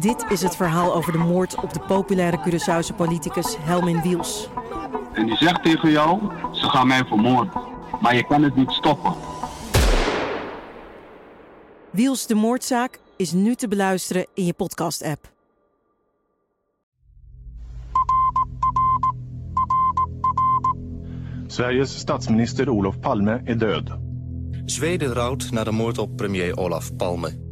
Dit is het verhaal over de moord op de populaire Curaçaose politicus Helmin Wiels. En die zegt tegen jou, ze gaan mij vermoorden. Maar je kan het niet stoppen. Wiels de moordzaak is nu te beluisteren in je podcast-app. Sveriges statsminister Olof Palme är död. Zweden rouwt na de moord op premier Olaf Palme.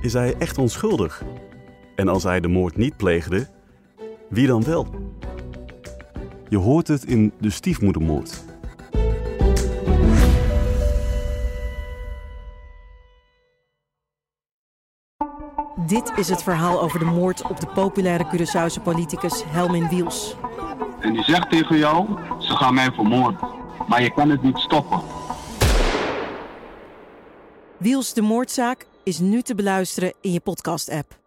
Is hij echt onschuldig? En als hij de moord niet pleegde, wie dan wel? Je hoort het in de stiefmoedermoord. Dit is het verhaal over de moord op de populaire Curaçaose politicus Helmin Wiels. En die zegt tegen jou, ze gaan mij vermoorden. Maar je kan het niet stoppen. Wiels de moordzaak is nu te beluisteren in je podcast-app.